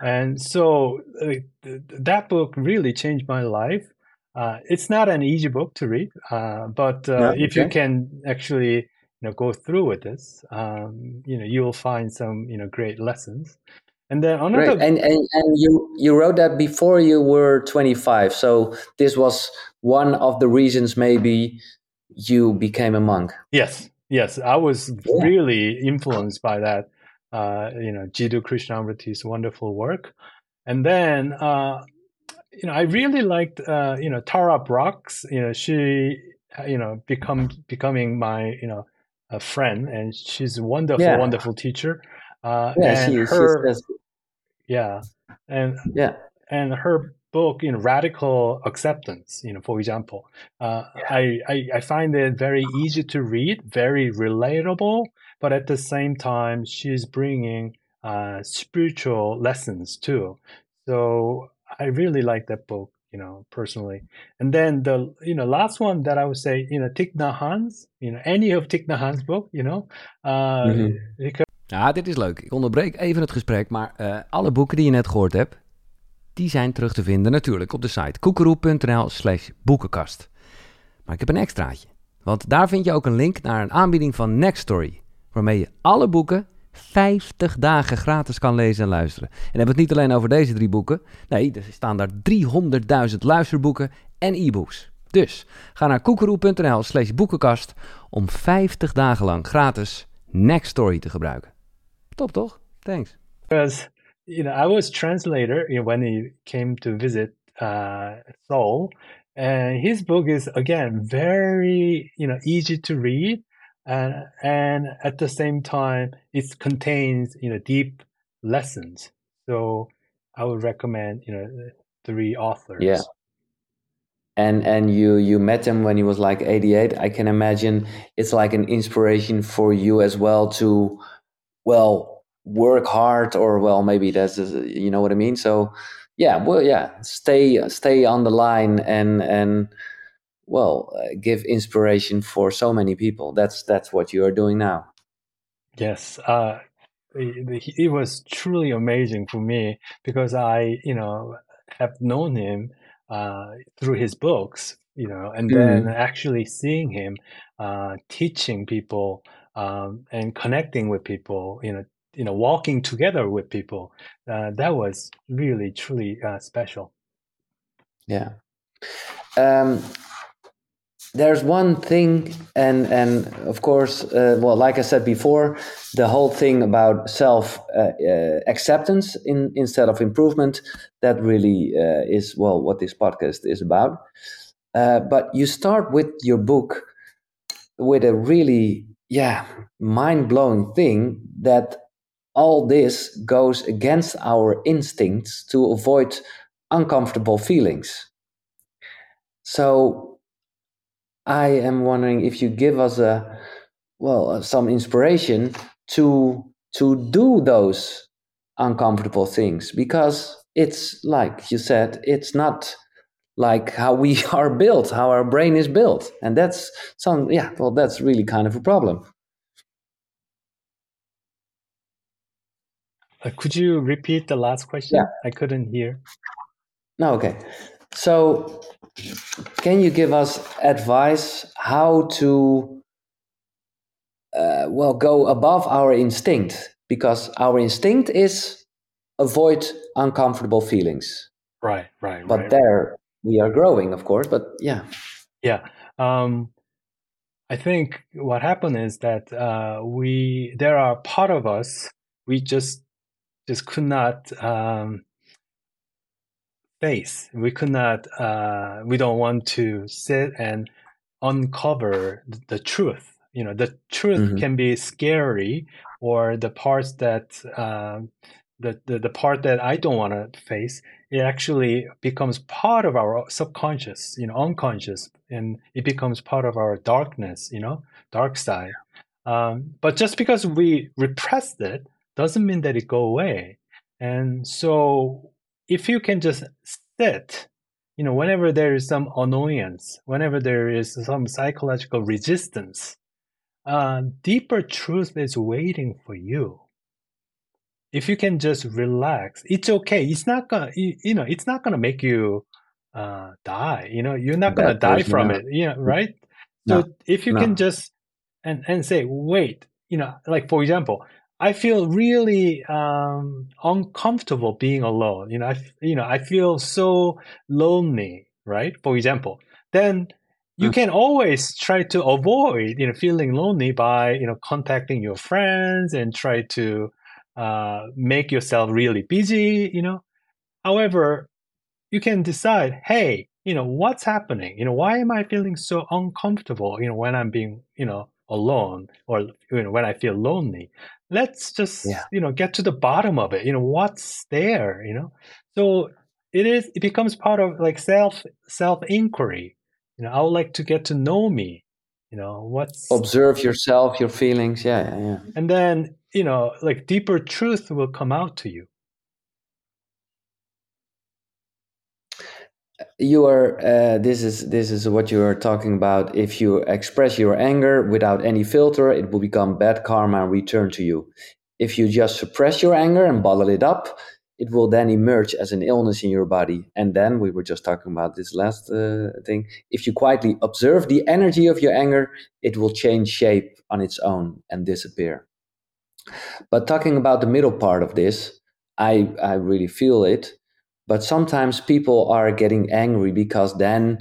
And so uh, th- that book really changed my life. Uh, it's not an easy book to read, uh, but uh, okay. if you can actually you know go through with this, um, you know you will find some you know great lessons. And then another and, and and you you wrote that before you were 25. So this was one of the reasons maybe you became a monk. Yes, yes, I was yeah. really influenced by that. Uh, you know, Jiddu Krishnamurti's wonderful work, and then uh, you know I really liked uh, you know Tara Brach's. You know, she you know become becoming my you know a friend, and she's a wonderful, yeah. wonderful teacher. Uh, yeah, and she, her, yeah, and yeah, and her book in radical acceptance you know for example uh, yeah. I, I, I find it very easy to read very relatable but at the same time she's bringing uh, spiritual lessons too so i really like that book you know, personally. And then the, you know, last one that I would say, you know, Thich Nhat Hanh's, you know, any of Thich Nhat Hanh's book, you know. Uh, mm-hmm. Ja, dit is leuk. Ik onderbreek even het gesprek, maar uh, alle boeken die je net gehoord hebt, die zijn terug te vinden natuurlijk op de site koekeroe.nl slash boekenkast. Maar ik heb een extraatje, want daar vind je ook een link naar een aanbieding van Nextory, waarmee je alle boeken 50 dagen gratis kan lezen en luisteren. En hebben we het niet alleen over deze drie boeken. Nee, er staan daar 300.000 luisterboeken en e-books. Dus ga naar koekeroe.nl slash boekenkast om 50 dagen lang gratis Next Story te gebruiken. Top toch? Thanks. Because, you know, I was translator when he came to visit uh, Seoul. And his book is, again, very, you know, easy to read. And and at the same time it contains you know deep lessons. So i would recommend you know three authors. Yeah. And and you you met him when he was like 88 i can imagine. It's like an inspiration for you as well to well work hard or well maybe that's you know what i mean? So yeah well yeah stay stay on the line and and well uh, give inspiration for so many people. That's that's what you are doing now. Yes uh, it, it was truly amazing for me because i you know have known him uh, through his books you know and then mm. actually seeing him uh, teaching people um, and connecting with people you know you know walking together with people uh, that was really truly uh, special. Yeah. Um, there's one thing and and of course uh, well like i said before the whole thing about self uh, uh, acceptance in, instead of improvement that really uh, is well what this podcast is about uh, but you start with your book with a really yeah mind-blowing thing that all this goes against our instincts to avoid uncomfortable feelings. So I am wondering if you give us a well uh, some inspiration to to do those uncomfortable things. Because it's like you said it's not like how we are built how our brain is built. And that's some yeah well that's really kind of a problem. Uh, could you repeat the last question? Yeah. i couldn't hear. No okay so can you give us advice how to uh, well go above our instinct? Because our instinct is avoid uncomfortable feelings. Right right but right. there we are growing of course but yeah. Yeah um, i think what happened is that uh, we there are part of us we just just could not um, face we could not uh, we don't want to sit and uncover the truth you know the truth mm-hmm. can be scary or the parts that uh, the, the, the part that I don't want to face, it actually becomes part of our subconscious, you know, unconscious, and it becomes part of our darkness, you know, dark side. Um, but just because we repressed it doesn't mean that it go away. And so, if you can just sit, you know, whenever there is some annoyance, whenever there is some psychological resistance, uh, deeper truth is waiting for you. If you can just relax, it's okay. It's not gonna, you, know, it's not gonna make you uh, die. You know, you're not gonna die from it. You know, right? No, so if you no. can just and and say, wait, you know, like for example, I feel really um, uncomfortable being alone. You know, I you know I feel so lonely, right? For example, then you mm. can always try to avoid you know feeling lonely by you know contacting your friends and try to uh, make yourself really busy you know however you can decide hey you know what's happening you know why am i feeling so uncomfortable you know when i'm being you know alone or you know when i feel lonely let's just yeah. you know get to the bottom of it you know what's there you know so it is it becomes part of like self self inquiry you know i would like to get to know me you know what's observe yourself your feelings yeah yeah, yeah. and then you know like deeper truth will come out to you you are uh, this is this is what you are talking about if you express your anger without any filter it will become bad karma and return to you if you just suppress your anger and bottle it up it will then emerge as an illness in your body. And then we were just talking about this last uh, thing. If you quietly observe the energy of your anger, it will change shape on its own and disappear. But talking about the middle part of this, I, I really feel it. But sometimes people are getting angry because then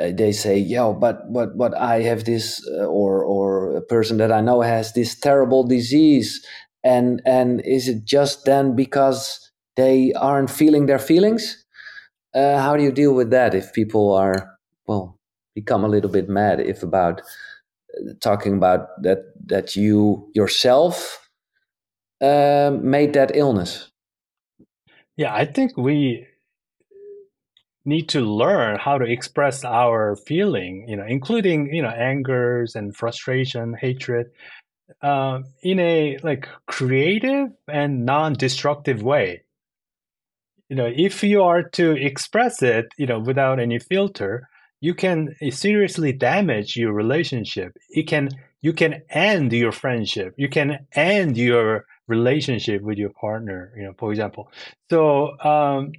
uh, they say, "Yo, but but but I have this, uh, or or a person that I know has this terrible disease, and and is it just then because they aren't feeling their feelings? Uh, how do you deal with that if people are well become a little bit mad if about uh, talking about that that you yourself uh, made that illness yeah i think we need to learn how to express our feeling you know including you know angers and frustration hatred uh, in a like creative and non-destructive way. You know if you are to express it you know without any filter you can seriously damage your relationship. It can you can end your friendship. You can end your relationship with your partner you know for example so um,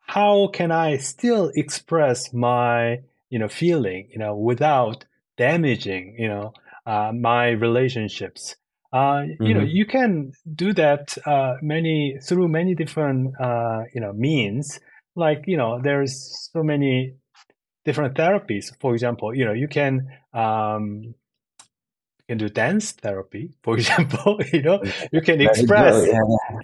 how can i still express my you know feeling you know without damaging, you know, uh, my relationships. Uh, mm-hmm. You know, mm-hmm. you can do that uh, many through many different uh, you know means. Like you know, there's so many different therapies. For example, you know, you can um, can do dance therapy, for example. you know, you can express. Yeah.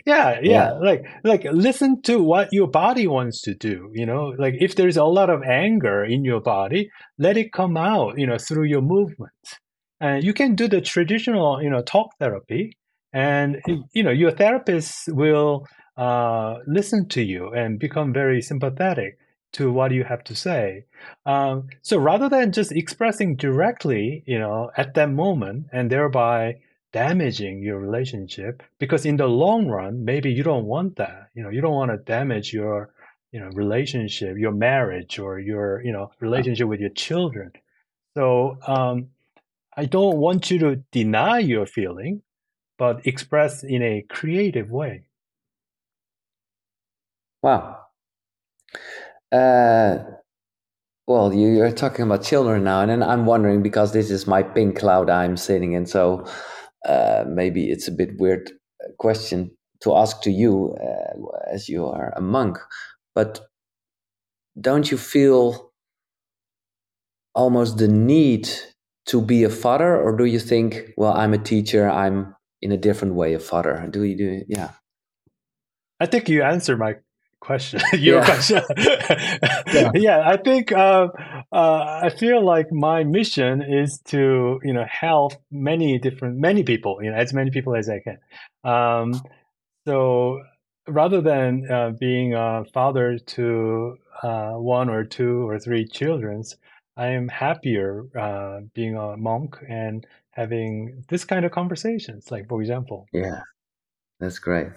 Yeah, yeah, yeah, Like, like listen to what your body wants to do. You know, like if there's a lot of anger in your body, let it come out. You know, through your movements. And you can do the traditional, you know, talk therapy, and you know, your therapist will uh, listen to you and become very sympathetic to what you have to say. Um, so rather than just expressing directly, you know, at that moment and thereby damaging your relationship, because in the long run, maybe you don't want that. You know, you don't want to damage your, you know, relationship, your marriage, or your, you know, relationship with your children. So um, I don't want you to deny your feeling, but express in a creative way. Wow. Uh, well, you, are talking about children now, and I'm wondering because this is my pink cloud I'm sitting in, so uh, maybe it's a bit weird question to ask to you uh, as you are a monk, but don't you feel almost the need to be a father, or do you think, well, I'm a teacher, I'm in a different way a father? Do you do? Yeah. I think you answered my question your yeah. question yeah. yeah. i think uh, uh, i feel like my mission is to you know help many different many people you know as many people as i can um, so rather than uh, being a father to uh, one or two or three children i am happier uh, being a monk and having this kind of conversations like for example yeah that's great.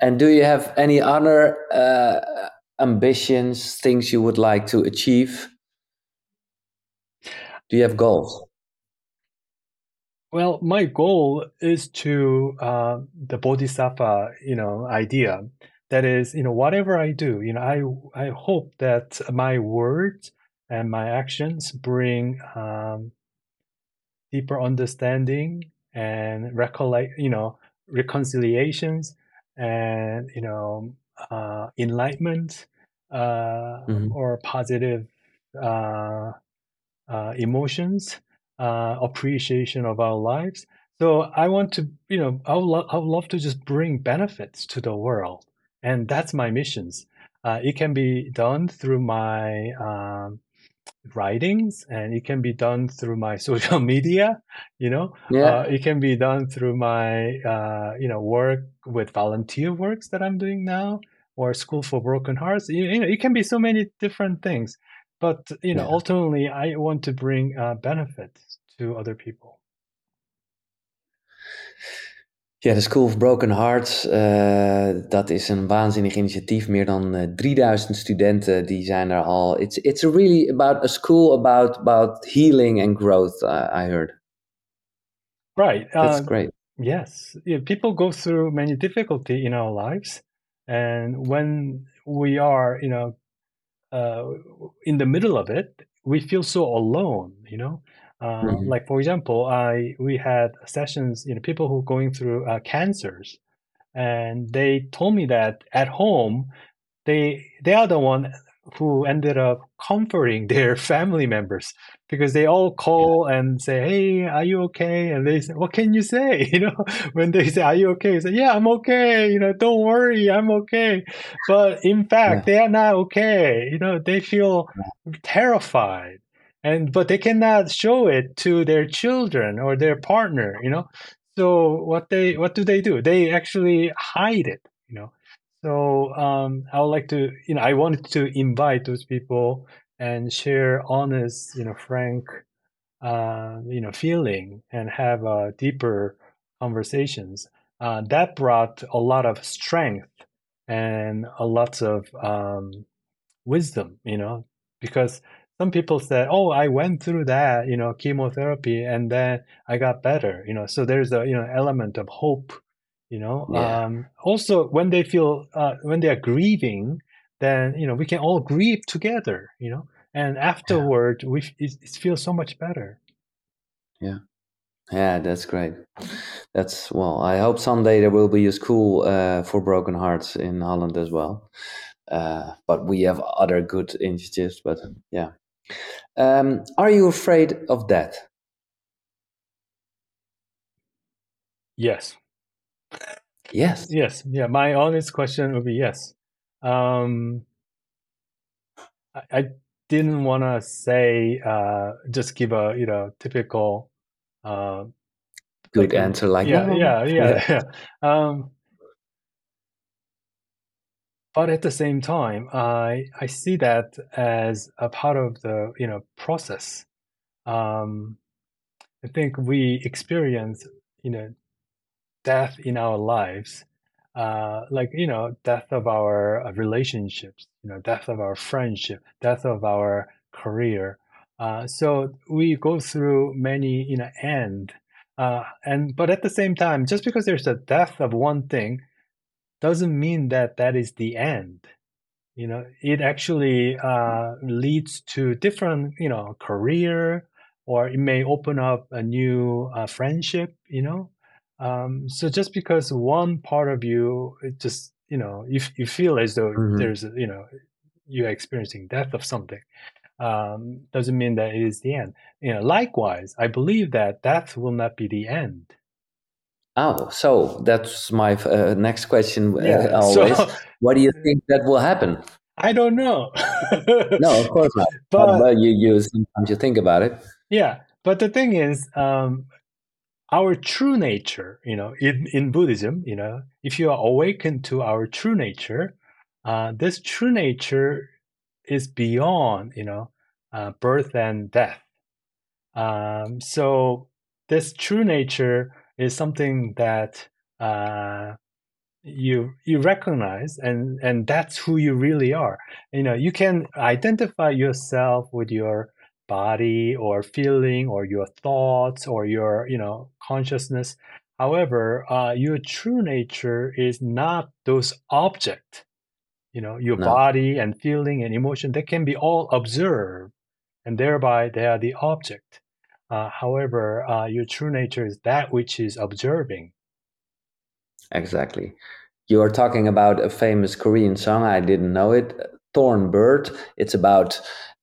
And do you have any other uh, ambitions, things you would like to achieve? Do you have goals? Well, my goal is to uh, the bodhisattva, you know, idea. That is, you know, whatever I do, you know, I I hope that my words and my actions bring um, deeper understanding and recollect, you know, reconciliations and you know uh, enlightenment uh, mm-hmm. or positive uh, uh emotions, uh, appreciation of our lives. So I want to, you know, I would, lo- I would love to just bring benefits to the world, and that's my missions. Uh, it can be done through my um, writings and it can be done through my social media you know yeah. Uh, it can be done through my uh, you know work with volunteer works that i'm doing now or school for broken hearts you, you know it can be so many different things but you know yeah. ultimately i want to bring uh, benefits to other people Ja, de School of Broken Hearts, uh, dat is een waanzinnig initiatief. Meer dan uh, eh, 3000 studenten die zijn er al. It's, it's really about a school about, about healing and growth, uh, I heard. Right. That's great. Yes. Yeah, people go through many difficulty in our lives. And when we are, you know, in the middle of it, we feel so alone, you know. Uh, mm-hmm. Like for example, I we had sessions, you know, people who are going through uh, cancers, and they told me that at home, they they are the one who ended up comforting their family members because they all call yeah. and say, "Hey, are you okay?" And they say, "What can you say?" You know, when they say, "Are you okay?" say, "Yeah, I'm okay." You know, don't worry, I'm okay. But in fact, yeah. they are not okay. You know, they feel terrified and but they cannot show it to their children or their partner you know? So what they what do they do? They actually hide it you know? So um, i would like to you know i wanted to invite those people and share honest you know frank uh, you know feeling and have uh, deeper conversations. Uh, that brought a lot of strength and a lot of um, wisdom you know? Because some people said, "Oh, I went through that, you know, chemotherapy, and then I got better." You know, so there's a you know element of hope. You know, yeah. um, also when they feel uh, when they are grieving, then you know we can all grieve together. You know, and afterward yeah. we it, it feels so much better. Yeah. Yeah, that's great. That's well. I hope someday there will be a school uh, for broken hearts in Holland as well. Uh, but we have other good initiatives. But yeah, um, are you afraid of death? Yes. Yes. Yes. Yeah. My honest question would be yes. Um, I, I didn't want to say uh, just give a you know typical uh, good like, answer like yeah, yeah, yeah, yeah, yeah. Um, but at the same time, I I see that as a part of the you know process. Um, I think we experience you know death in our lives, uh, like you know death of our relationships, you know death of our friendship, death of our career. Uh, so we go through many you know end, uh, and but at the same time, just because there's a death of one thing doesn't mean that that is the end. You know it actually uh, leads to different you know career or it may open up a new uh, friendship you know? Um, so just because one part of you it just you know you, you feel as though mm-hmm. there's you know you're experiencing death of something um, doesn't mean that it is the end. You know likewise i believe that death will not be the end Oh, so that's my uh, next question. Uh, yeah, always, so, what do you think that will happen? I don't know. no, of course not. But, but, you, you sometimes you think about it. Yeah, but the thing is, um, our true nature, you know, in in Buddhism, you know, if you are awakened to our true nature, uh, this true nature is beyond, you know, uh, birth and death. Um, so this true nature is something that uh, you you recognize and and that's who you really are. You know you can identify yourself with your body or feeling or your thoughts or your you know consciousness. However uh, your true nature is not those objects you know your no. body and feeling and emotion they can be all observed and thereby they are the object uh, however, uh, your true nature is that which is observing. Exactly. You are talking about a famous Korean song. I didn't know it. Thorn Bird. It's about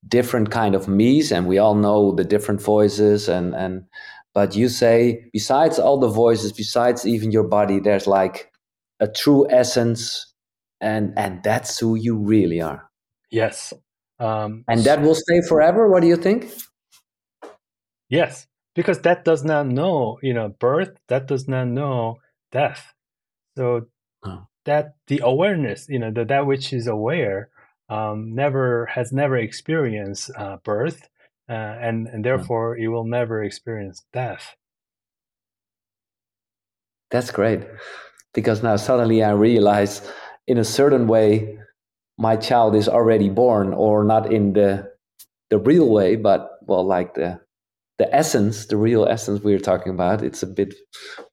different kind of me's, and we all know the different voices. And and but you say besides all the voices, besides even your body, there's like a true essence, and and that's who you really are. Yes. Um, and that will stay forever. What do you think? Yes, because that does not know, you know, birth, that does not know death. So oh. that the awareness, you know, the, that which is aware, um, never has never experienced uh, birth, uh, and and therefore it will never experience death. That's great, because now suddenly I realize, in a certain way, my child is already born, or not in the the real way, but well, like the the essence, the real essence we are talking about. It's a bit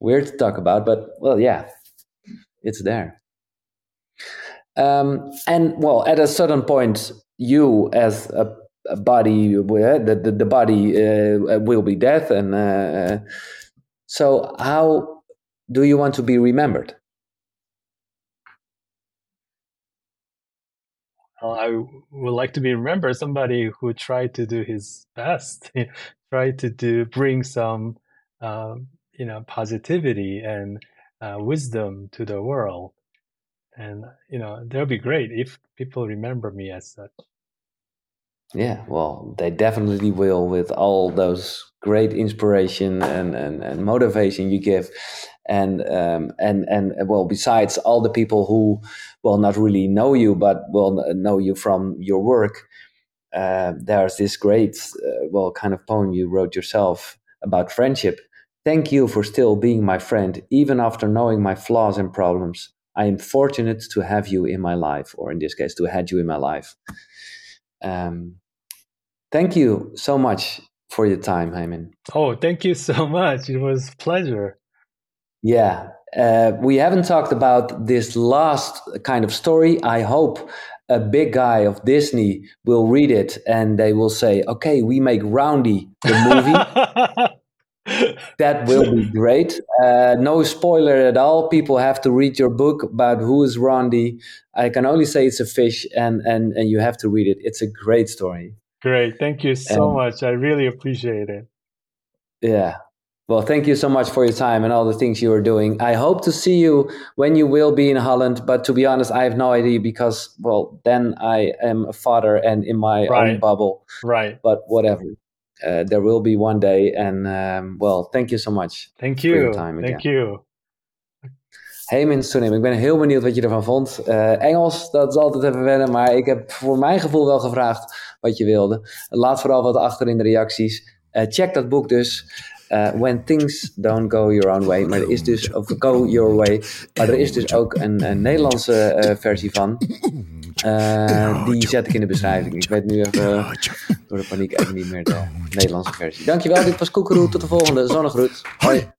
weird to talk about, but well, yeah, it's there. Um, and well, at a certain point, you as a, a body, the, the, the body uh, will be death, and uh, so how do you want to be remembered? I would like to be remembered somebody who tried to do his best try to do bring some uh, you know positivity and uh, wisdom to the world. And you know that'll be great if people remember me as such. Yeah well they definitely will with all those great inspiration and, and, and motivation you give. And um, and and well besides all the people who will not really know you but will know you from your work uh, there's this great, uh, well, kind of poem you wrote yourself about friendship. Thank you for still being my friend, even after knowing my flaws and problems. I am fortunate to have you in my life, or in this case, to have you in my life. Um, thank you so much for your time, Haemin. Oh, thank you so much. It was pleasure. Yeah, uh, we haven't talked about this last kind of story. I hope a big guy of Disney will read it and they will say, okay, we make Roundy the movie. that will be great. Uh, no spoiler at all. People have to read your book about who is Roundy. I can only say it's a fish and, and, and you have to read it. It's a great story. Great. Thank you so much. I really appreciate it. Yeah. Well, thank you so much for your time and all the things you are doing. I hope to see you when you will be in Holland, but to be honest, I have no idea because, well, then I am a father and in my right. own bubble. Right. But whatever. Uh, there will be one day. And, um, well, thank you so much. Thank you. time again. Thank you. Haemin Sunim, ik ben heel benieuwd wat je ervan vond. Uh, Engels, dat is altijd even wennen, maar ik heb voor mijn gevoel wel gevraagd wat je wilde. Laat vooral wat achter in de reacties. Uh, check dat boek dus. Uh, when Things Don't Go Your Own Way. Maar er is dus, of Go Your Way. Maar er is dus ook een, een Nederlandse versie van. die zet ik in de beschrijving. Ik weet nu even door de paniek even niet meer de Nederlandse versie. Dankjewel, dit was Koekeroe. Tot de volgende. Zonnegroet. Hoi.